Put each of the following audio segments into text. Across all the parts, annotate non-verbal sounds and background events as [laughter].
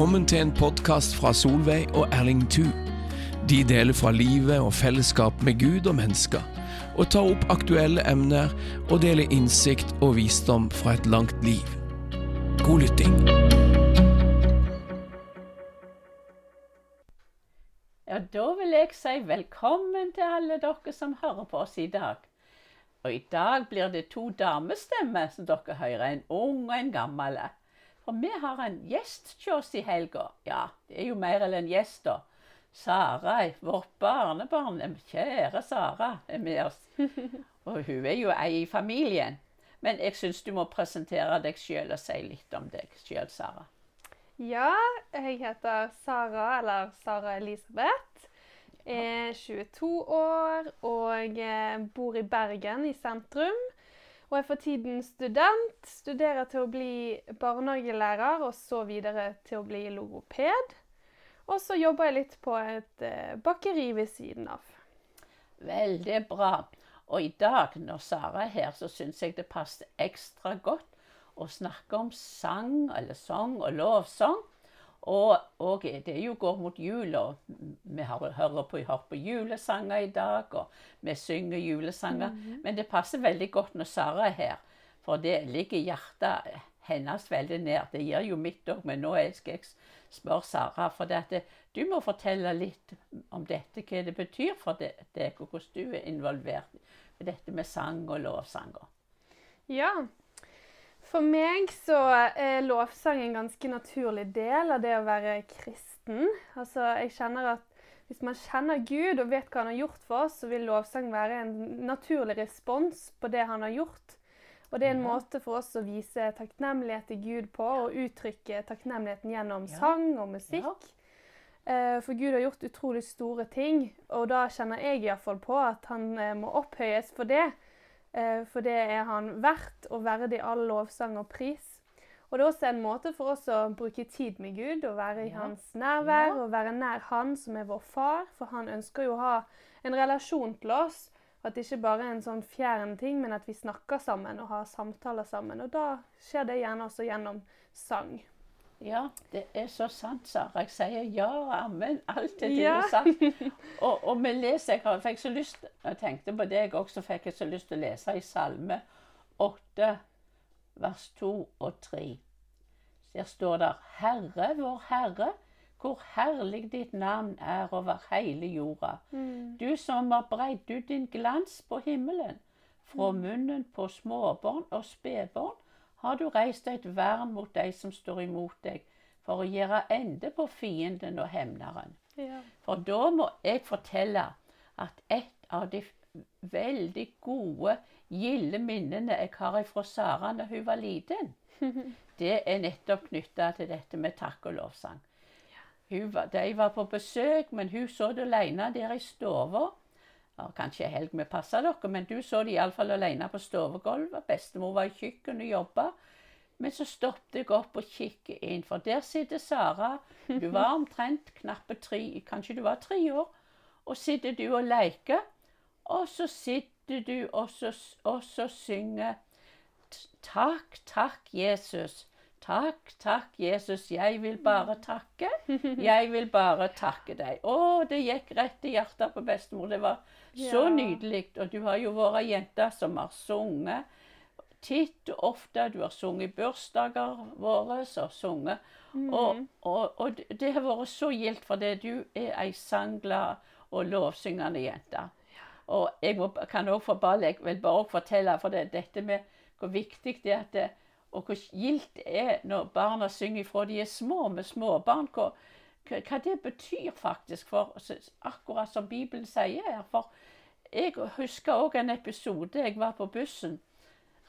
Velkommen til en podkast fra Solveig og Erling Thu. De deler fra livet og fellesskap med Gud og mennesker, og tar opp aktuelle emner og deler innsikt og visdom fra et langt liv. God lytting. Ja, da vil jeg si velkommen til alle dere som hører på oss i dag. Og i dag blir det to damestemmer som dere hører, en ung og en gammel. For vi har en gjest hos oss i helga. Ja, det er jo mer enn en gjest, da. Sara, vårt barnebarn, kjære Sara, er med oss. [laughs] Og hun er jo ei i familien. Men jeg syns du må presentere deg sjøl og si litt om deg sjøl, Sara. Ja, jeg heter Sara, eller Sara Elisabeth. Er 22 år og eh, bor i Bergen, i sentrum. Og er for tiden student. Studerer til å bli barnehagelærer, og så videre til å bli logoped. Og så jobber jeg litt på et eh, bakeri ved siden av. Veldig bra. Og i dag, når Sara er her, så syns jeg det passer ekstra godt å snakke om sang, eller sang og lovsang. Og, og, det jo går mot jul, og vi hører på, har på julesanger i dag, og vi synger julesanger. Mm -hmm. Men det passer veldig godt når Sara er her, for det ligger hjertet hennes veldig nær. Det gjør jo mitt òg, men nå skal jeg spørre Sara. For det, du må fortelle litt om dette, hva det betyr for deg, og hvordan du er involvert i dette med sang og lovsanger. Ja, for meg så er lovsang en ganske naturlig del av det å være kristen. Altså, jeg kjenner at Hvis man kjenner Gud og vet hva han har gjort for oss, så vil lovsang være en naturlig respons på det han har gjort. Og det er en ja. måte for oss å vise takknemlighet til Gud på, og uttrykke takknemligheten gjennom ja. sang og musikk. Ja. Eh, for Gud har gjort utrolig store ting, og da kjenner jeg iallfall på at han eh, må opphøyes for det. Eh, for det er han verdt og verdig all lovsang og pris. Og det er også en måte for oss å bruke tid med Gud og være i ja. hans nærvær og være nær Han som er vår far. For han ønsker jo å ha en relasjon til oss. At det ikke bare er en sånn fjern ting, men at vi snakker sammen og har samtaler sammen. Og da skjer det gjerne også gjennom sang. Ja, det er så sant, Sara. Jeg sier ja og amen. Alt det ja. du. Og, og vi leser, jeg fikk så lyst, jeg tenkte på det jeg også, fikk jeg så lyst til å lese i Salme 8, vers 2 og 3. Der står det Herre, vår Herre, hvor herlig ditt navn er over hele jorda. Mm. Du som har breid ut din glans på himmelen. Fra munnen på småbarn og spedbarn har du reist et vern mot de som står imot deg, for å gjøre ende på fienden og hemneren. Ja. For da må jeg fortelle at et av de veldig gode, gilde minnene jeg har fra Sara da hun var liten, [laughs] det er nettopp knytta til dette med takk og lovsang. Var, de var på besøk, men hun det alene der i stua. Kanskje en helg vi passer dere, men du så de iallfall alene på stovegulvet. Bestemor var i kjøkkenet og jobba. Men så stoppet jeg opp og kikket inn, for der sitter Sara. Du var [laughs] omtrent knappe tre, kanskje du var tre år. Og sitter du og leker, og så sitter du og så, og så synger Takk, takk, Jesus. Takk, takk, Jesus, jeg vil [laughs] bare takke. Jeg vil bare takke deg. Å, det gikk rett i hjertet på bestemor. Det var så nydelig. Og du har jo vært jente som har sunget titt og ofte. Du har sunget i bursdager våre og sunget. Mm. Og, og, og, det har vært så gildt, for det du er ei sangglad og lovsyngende jente. Og jeg må, kan også for bare, jeg vil bare fortelle for det, dette med hvor viktig det er at det, og hvor gildt det er når barna synger ifra de er små, med småbarn. Hva, hva det betyr faktisk, for akkurat som Bibelen sier her. For jeg husker òg en episode. Jeg var på bussen.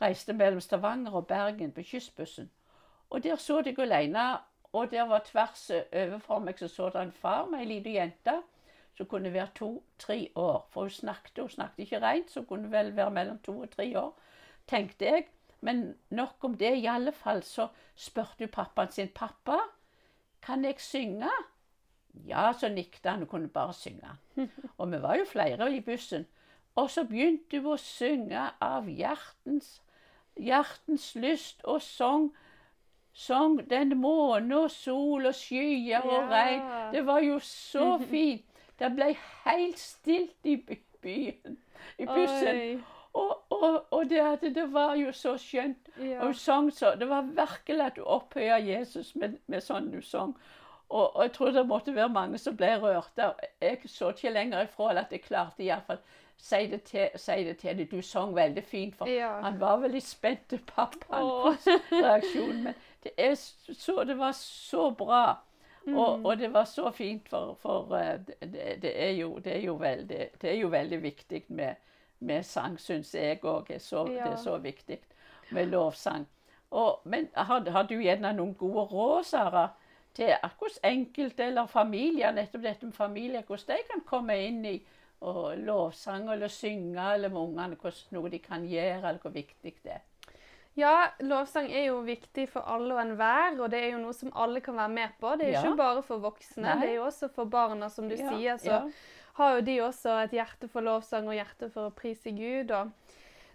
Reiste mellom Stavanger og Bergen på kystbussen. Og der så jeg alene, og der var tvers overfor meg så så det en far med ei lita jente som kunne være to-tre år. For hun snakket, hun snakket ikke rent, så hun kunne vel være mellom to og tre år, tenkte jeg. Men nok om det. I alle fall så spurte hun pappaen sin pappa kan jeg synge. Ja, så nikket han og kunne bare synge. [laughs] Og vi var jo flere i bussen. Og så begynte hun å synge av hjertens, hjertens lyst og sang sang den måne og sol og skyer og regn. Det var jo så [laughs] fint. Det ble helt stilt i byen, i bussen. Oi. Og, og, og det, at det var jo så skjønt. Ja. Og sang så, Det var virkelig at du opphøya Jesus med, med sånn du sang. Og, og jeg tror det måtte være mange som ble rørt. Jeg så ikke lenger ifra at jeg klarte iallfall si det til, si det til deg. Du sang veldig fint. For Ja. han var veldig spent til pappaen på reaksjon. Men det, så, det var så bra. Mm. Og, og det var så fint, for, for eh, det, det, er jo, det, er jo veldig, det er jo veldig viktig med, med sang, syns jeg òg. Det er så viktig med lovsang. Og, men har, har du gjerne noen gode råd, Sara, til hvordan enkelte eller familier, nettopp dette med familier, hvordan de kan komme inn i og lovsang eller synge eller med ungene, hvordan noe de kan gjøre, eller hvor viktig det er? Ja, lovsang er jo viktig for alle og enhver, og det er jo noe som alle kan være med på. Det er Ja. ikke bare for voksne, Nei. det er jo også for barna, som du Ja, sier. Så ja. Har jo de også et hjerte for lovsang og hjerte for å prise Gud.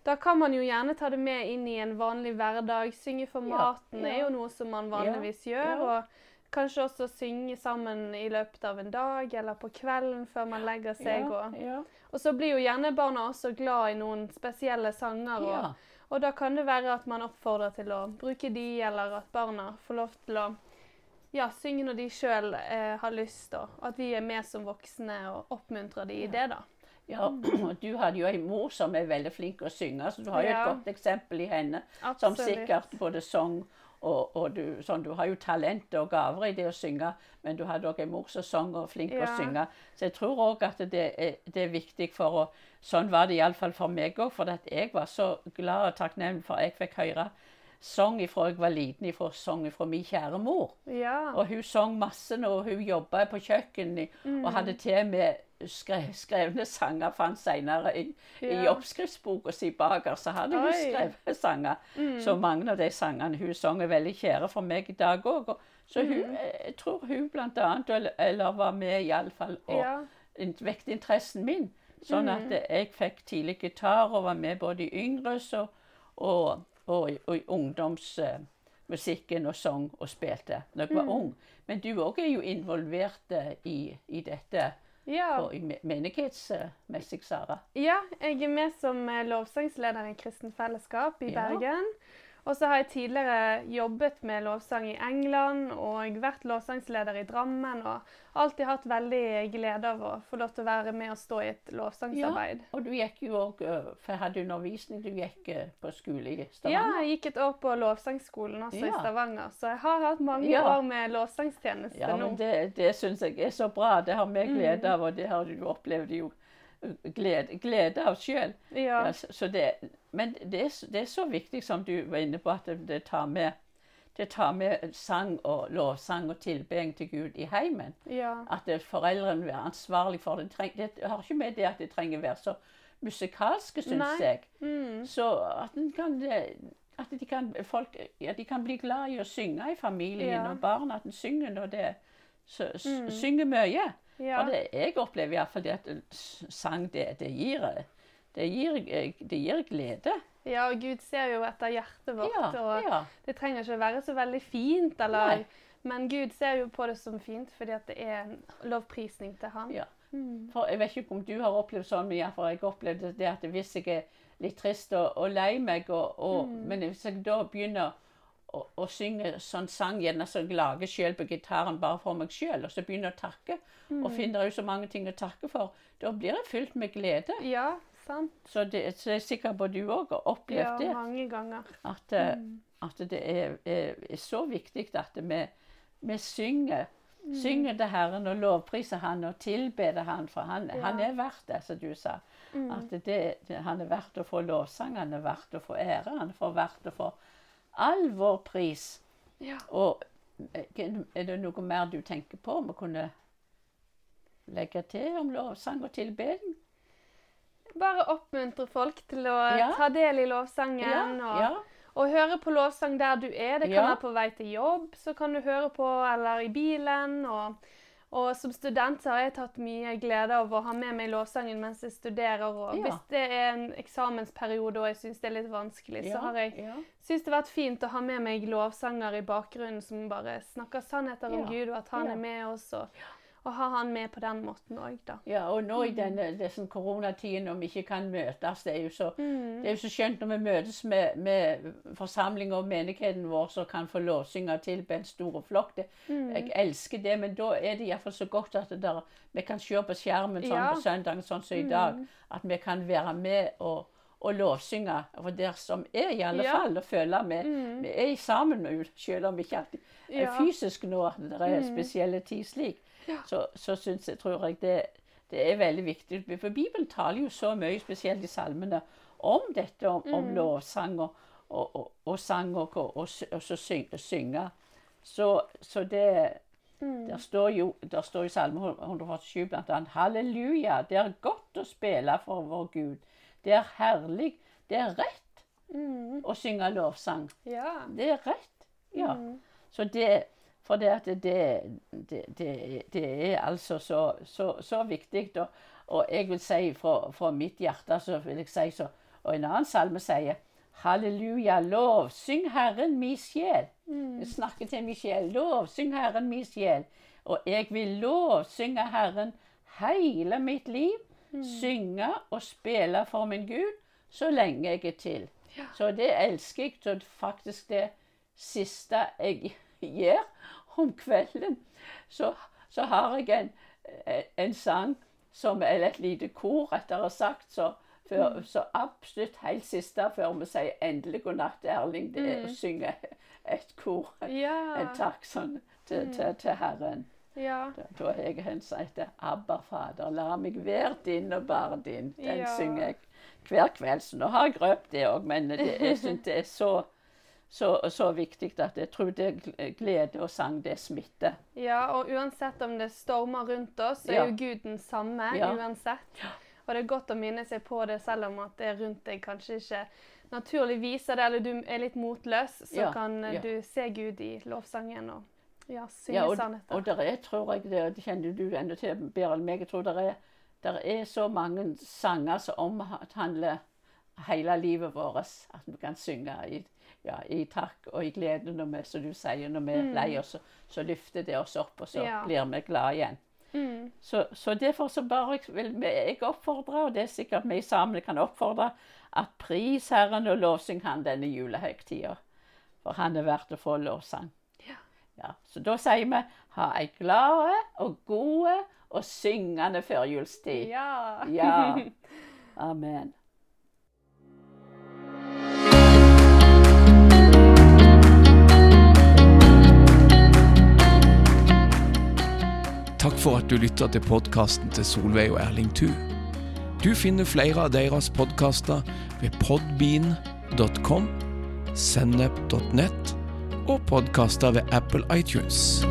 da kan man jo gjerne ta det med inn i en vanlig hverdag. Synge for maten ja. er jo noe som man vanligvis gjør. Og kanskje også synge sammen i løpet av en dag eller på kvelden før man legger seg. ja, Og, ja, og så blir jo gjerne barna også glad i noen spesielle sanger. Og, og da kan det være at man oppfordrer til å bruke de, eller at barna får lov til å ja, synge når de sjøl eh, har lyst. Og at vi er med som voksne og oppmuntrer de i det, da. Ja, [clears throat] og du hadde jo en mor som er veldig flink å synge, så du har jo et Ja. godt eksempel i henne. Absolutt. Som sikkert både sang og, og du, sånn, du har jo talent og gaver i det å synge, men du hadde òg en mor som sang og flink til å synge. Så jeg tror òg at det er, det er viktig for å Sånn var det iallfall for meg òg, for at jeg var så glad og takknemlig for at jeg fikk høre sang ifra jeg var liten, ifra sang ifra min kjære mor. Ja. Og hun sang masse når hun jobba på kjøkken Mm. og hadde til med skre, skrevne sanger fant senere i, i Ja. oppskriftsboka si baker, så hadde hun Oi. skrevet sanger. Mm. Så mange av de sangene hun sang er veldig kjære for meg i dag òg. Så hun, Mm. jeg tror hun blant annet, eller, var med iallfall og ja. vekket interessen min. Sånn Mm. at jeg fikk tidlig gitar og var med både i yngres og, og, og, og i ungdomsmusikken og sang og spilte når jeg var Mm. ung. Men du òg er jo involvert eh, i, i dette Ja. og i menighetsmessig, Sara. ja, jeg er med som eh, lovsangsleder i Kristen Fellesskap i Ja. Bergen. Og så har jeg tidligere jobbet med lovsang i England og vært lovsangsleder i Drammen. Og alltid hatt veldig glede av å få lov til å være med og stå i et lovsangsarbeid. Ja, Og du gikk jo òg For jeg hadde undervisning. Du gikk eh, på skole i Stavanger? Ja, jeg gikk et år på lovsangsskolen også i Stavanger, så jeg har hatt mange Ja. år med lovsangstjeneste Ja, nå. men det, det syns jeg er så bra. Det har vi Mm. glede av, og det har du opplevd jo eh, glede, glede av sjøl. Ja. Ja, så, så det, men det er, det er så viktig, som du var inne på, at det, det, tar med, det tar med sang og lovsang og tilbeding til Gud i heimen. ja. At det, foreldrene er ansvarlig for det. Treng, det har ikke med det at det trenger å være så musikalske, syns jeg. Mm. Så at, kan, eh, at de, kan, folk, ja, de kan bli glad i å synge i familien Ja. og barna. At en synger når det så, Mm. Synger mye. Ja. Og det, jeg opplever iallfall det at sang det, det gir det gir, eh, det gir glede. ja, og Gud ser jo etter hjertet vårt, Ja, og ja. det trenger ikke være så veldig fint, eller, men Gud ser jo på det som fint, fordi at det er en lovprisning til Han. Ja. Mm. For Jeg vet ikke om du har opplevd sånn, men for jeg opplevde det at hvis jeg er litt trist og, og lei meg, og, og, Mm. men hvis jeg da begynner å, å synge sånn sang gjerne som jeg lager sjøl på gitaren bare for meg sjøl, og så begynner jeg å takke, Mm. og finner ut så mange ting å takke for, da blir jeg fylt med glede. Ja, sant. Så, det, så er sikkert både du òg har opplevd Ja, det. mange ganger. At, eh, Mm. at det er, er, er så viktig at vi, vi synger. Mm. Synger til Herren og lovpriser Han og tilbeder Han, for Han, Ja. han er verdt det, som du sa. Mm. At det, det, han er verdt å få lovsang, han er verdt å få ære, han er verdt å få all vår pris. Ja. Og eh, er det noe mer du tenker på om å kunne legge til om lovsang og tilbeding? Bare oppmuntre folk til å Ja. ta del i lovsangen. og... ja. Og høre på lovsang der du er. Det kan Ja. være på vei til jobb, så kan du høre på, eller i bilen. Og, Og som student så har jeg tatt mye glede av å ha med meg lovsangen mens jeg studerer. Og Ja. hvis det er en eksamensperiode og jeg syns det er litt vanskelig, så har jeg ja. syns det har vært fint å ha med meg lovsanger i bakgrunnen som bare snakker sannheter om Ja. Gud, og at han Ja. er med oss, og, og ha han med på den måten òg, da. Ja, og nå Mm. i denne liksom, koronatiden når vi ikke kan møtes, det er jo så, Mm. det er jo så skjønt når vi møtes med, med forsamlinger og menigheten vår som kan få lovsynge til på en stor flokk. Mm. Jeg elsker det, men da er det iallfall så godt at det der, vi kan se på skjermen sånn Ja. på søndagen, sånn som i dag, Mm. at vi kan være med og, og lovsynge. For der som er i alle Ja. fall, og føle vi, Mm. vi er sammen med Gud, selv om vi ikke alltid er Ja. fysisk nå, det er Mm. spesielle tid slik. Ja. Så, så syns jeg, tror jeg det, det er veldig viktig. For Bibelen taler jo så mye, spesielt i salmene, om dette, om, om Mm. lovsang og, og, og, og sang og, og, så syng, synge. Så, så det Mm. der står jo der står i Salme 147 blant annet Halleluja, det er godt å spille for vår Gud. Det er herlig. Det er rett Mm. å synge lovsang. Ja. Det er rett. Ja. Mm. Så det For det at det, det, det, det er altså så, så, så viktig. Og, og jeg vil si fra, fra mitt hjerte så vil jeg si så Og en annen salme sier Halleluja, lovsyng Herren mi sjel. Mm. Jeg snakker til min sjel. Lovsyng Herren min sjel. Og jeg vil lovsynge Herren hele mitt liv. Synge og spille for min Gud så lenge jeg er til. Så det elsker jeg. Så faktisk det siste jeg [laughs] gjør om kvelden, så, så har jeg en, en sang som Eller et lite kor, rettere sagt. Så, før, så absolutt helt siste før vi sier endelig god natt til Erling, det er å synge et kor. Ja. En takk sånn til, til, til Herren. Ja. Da, da er jeg en som heter Abba, Fader, la meg være din og bare din. Den Ja. synger jeg hver kveld. Så nå har jeg røpt det òg, men det, jeg syns det er så, så, så viktig at jeg tror det er glede og sang, det smitter. Ja, og uansett om det stormer rundt oss, så er Ja. jo Gud den samme Ja. uansett. Og det er godt å minne seg på det, selv om at det rundt deg kanskje ikke naturlig viser det, eller du er litt motløs, så kan du se Gud i lovsangen og ja, synge Ja, og, sannheter. og der er, tror jeg, det, det kjenner du enda til bedre enn meg, jeg tror der er, der er så mange sanger som omhandler hele livet vårt, at vi kan synge i, ja, i takk og i glede når vi, som du sier, når vi er lei oss, så, så løfter det oss opp, og så Ja. blir vi glad igjen. Mm. Så, så derfor så bare vil jeg oppfordre, og det er sikkert vi sammen kan oppfordre, at pris Herren og lovsyng Han denne julehøytida. For Han er verdt å få lovsang. Ja. Så da sier vi ha ei glade og gode og syngende førjulstid. Ja. [laughs] Ja. Amen. Takk for at du lytter til podkasten til Solveig og Erling Thu. Du finner flere av deres podkaster ved podbean.com, sennep.nett og podkaster ved Apple iTunes.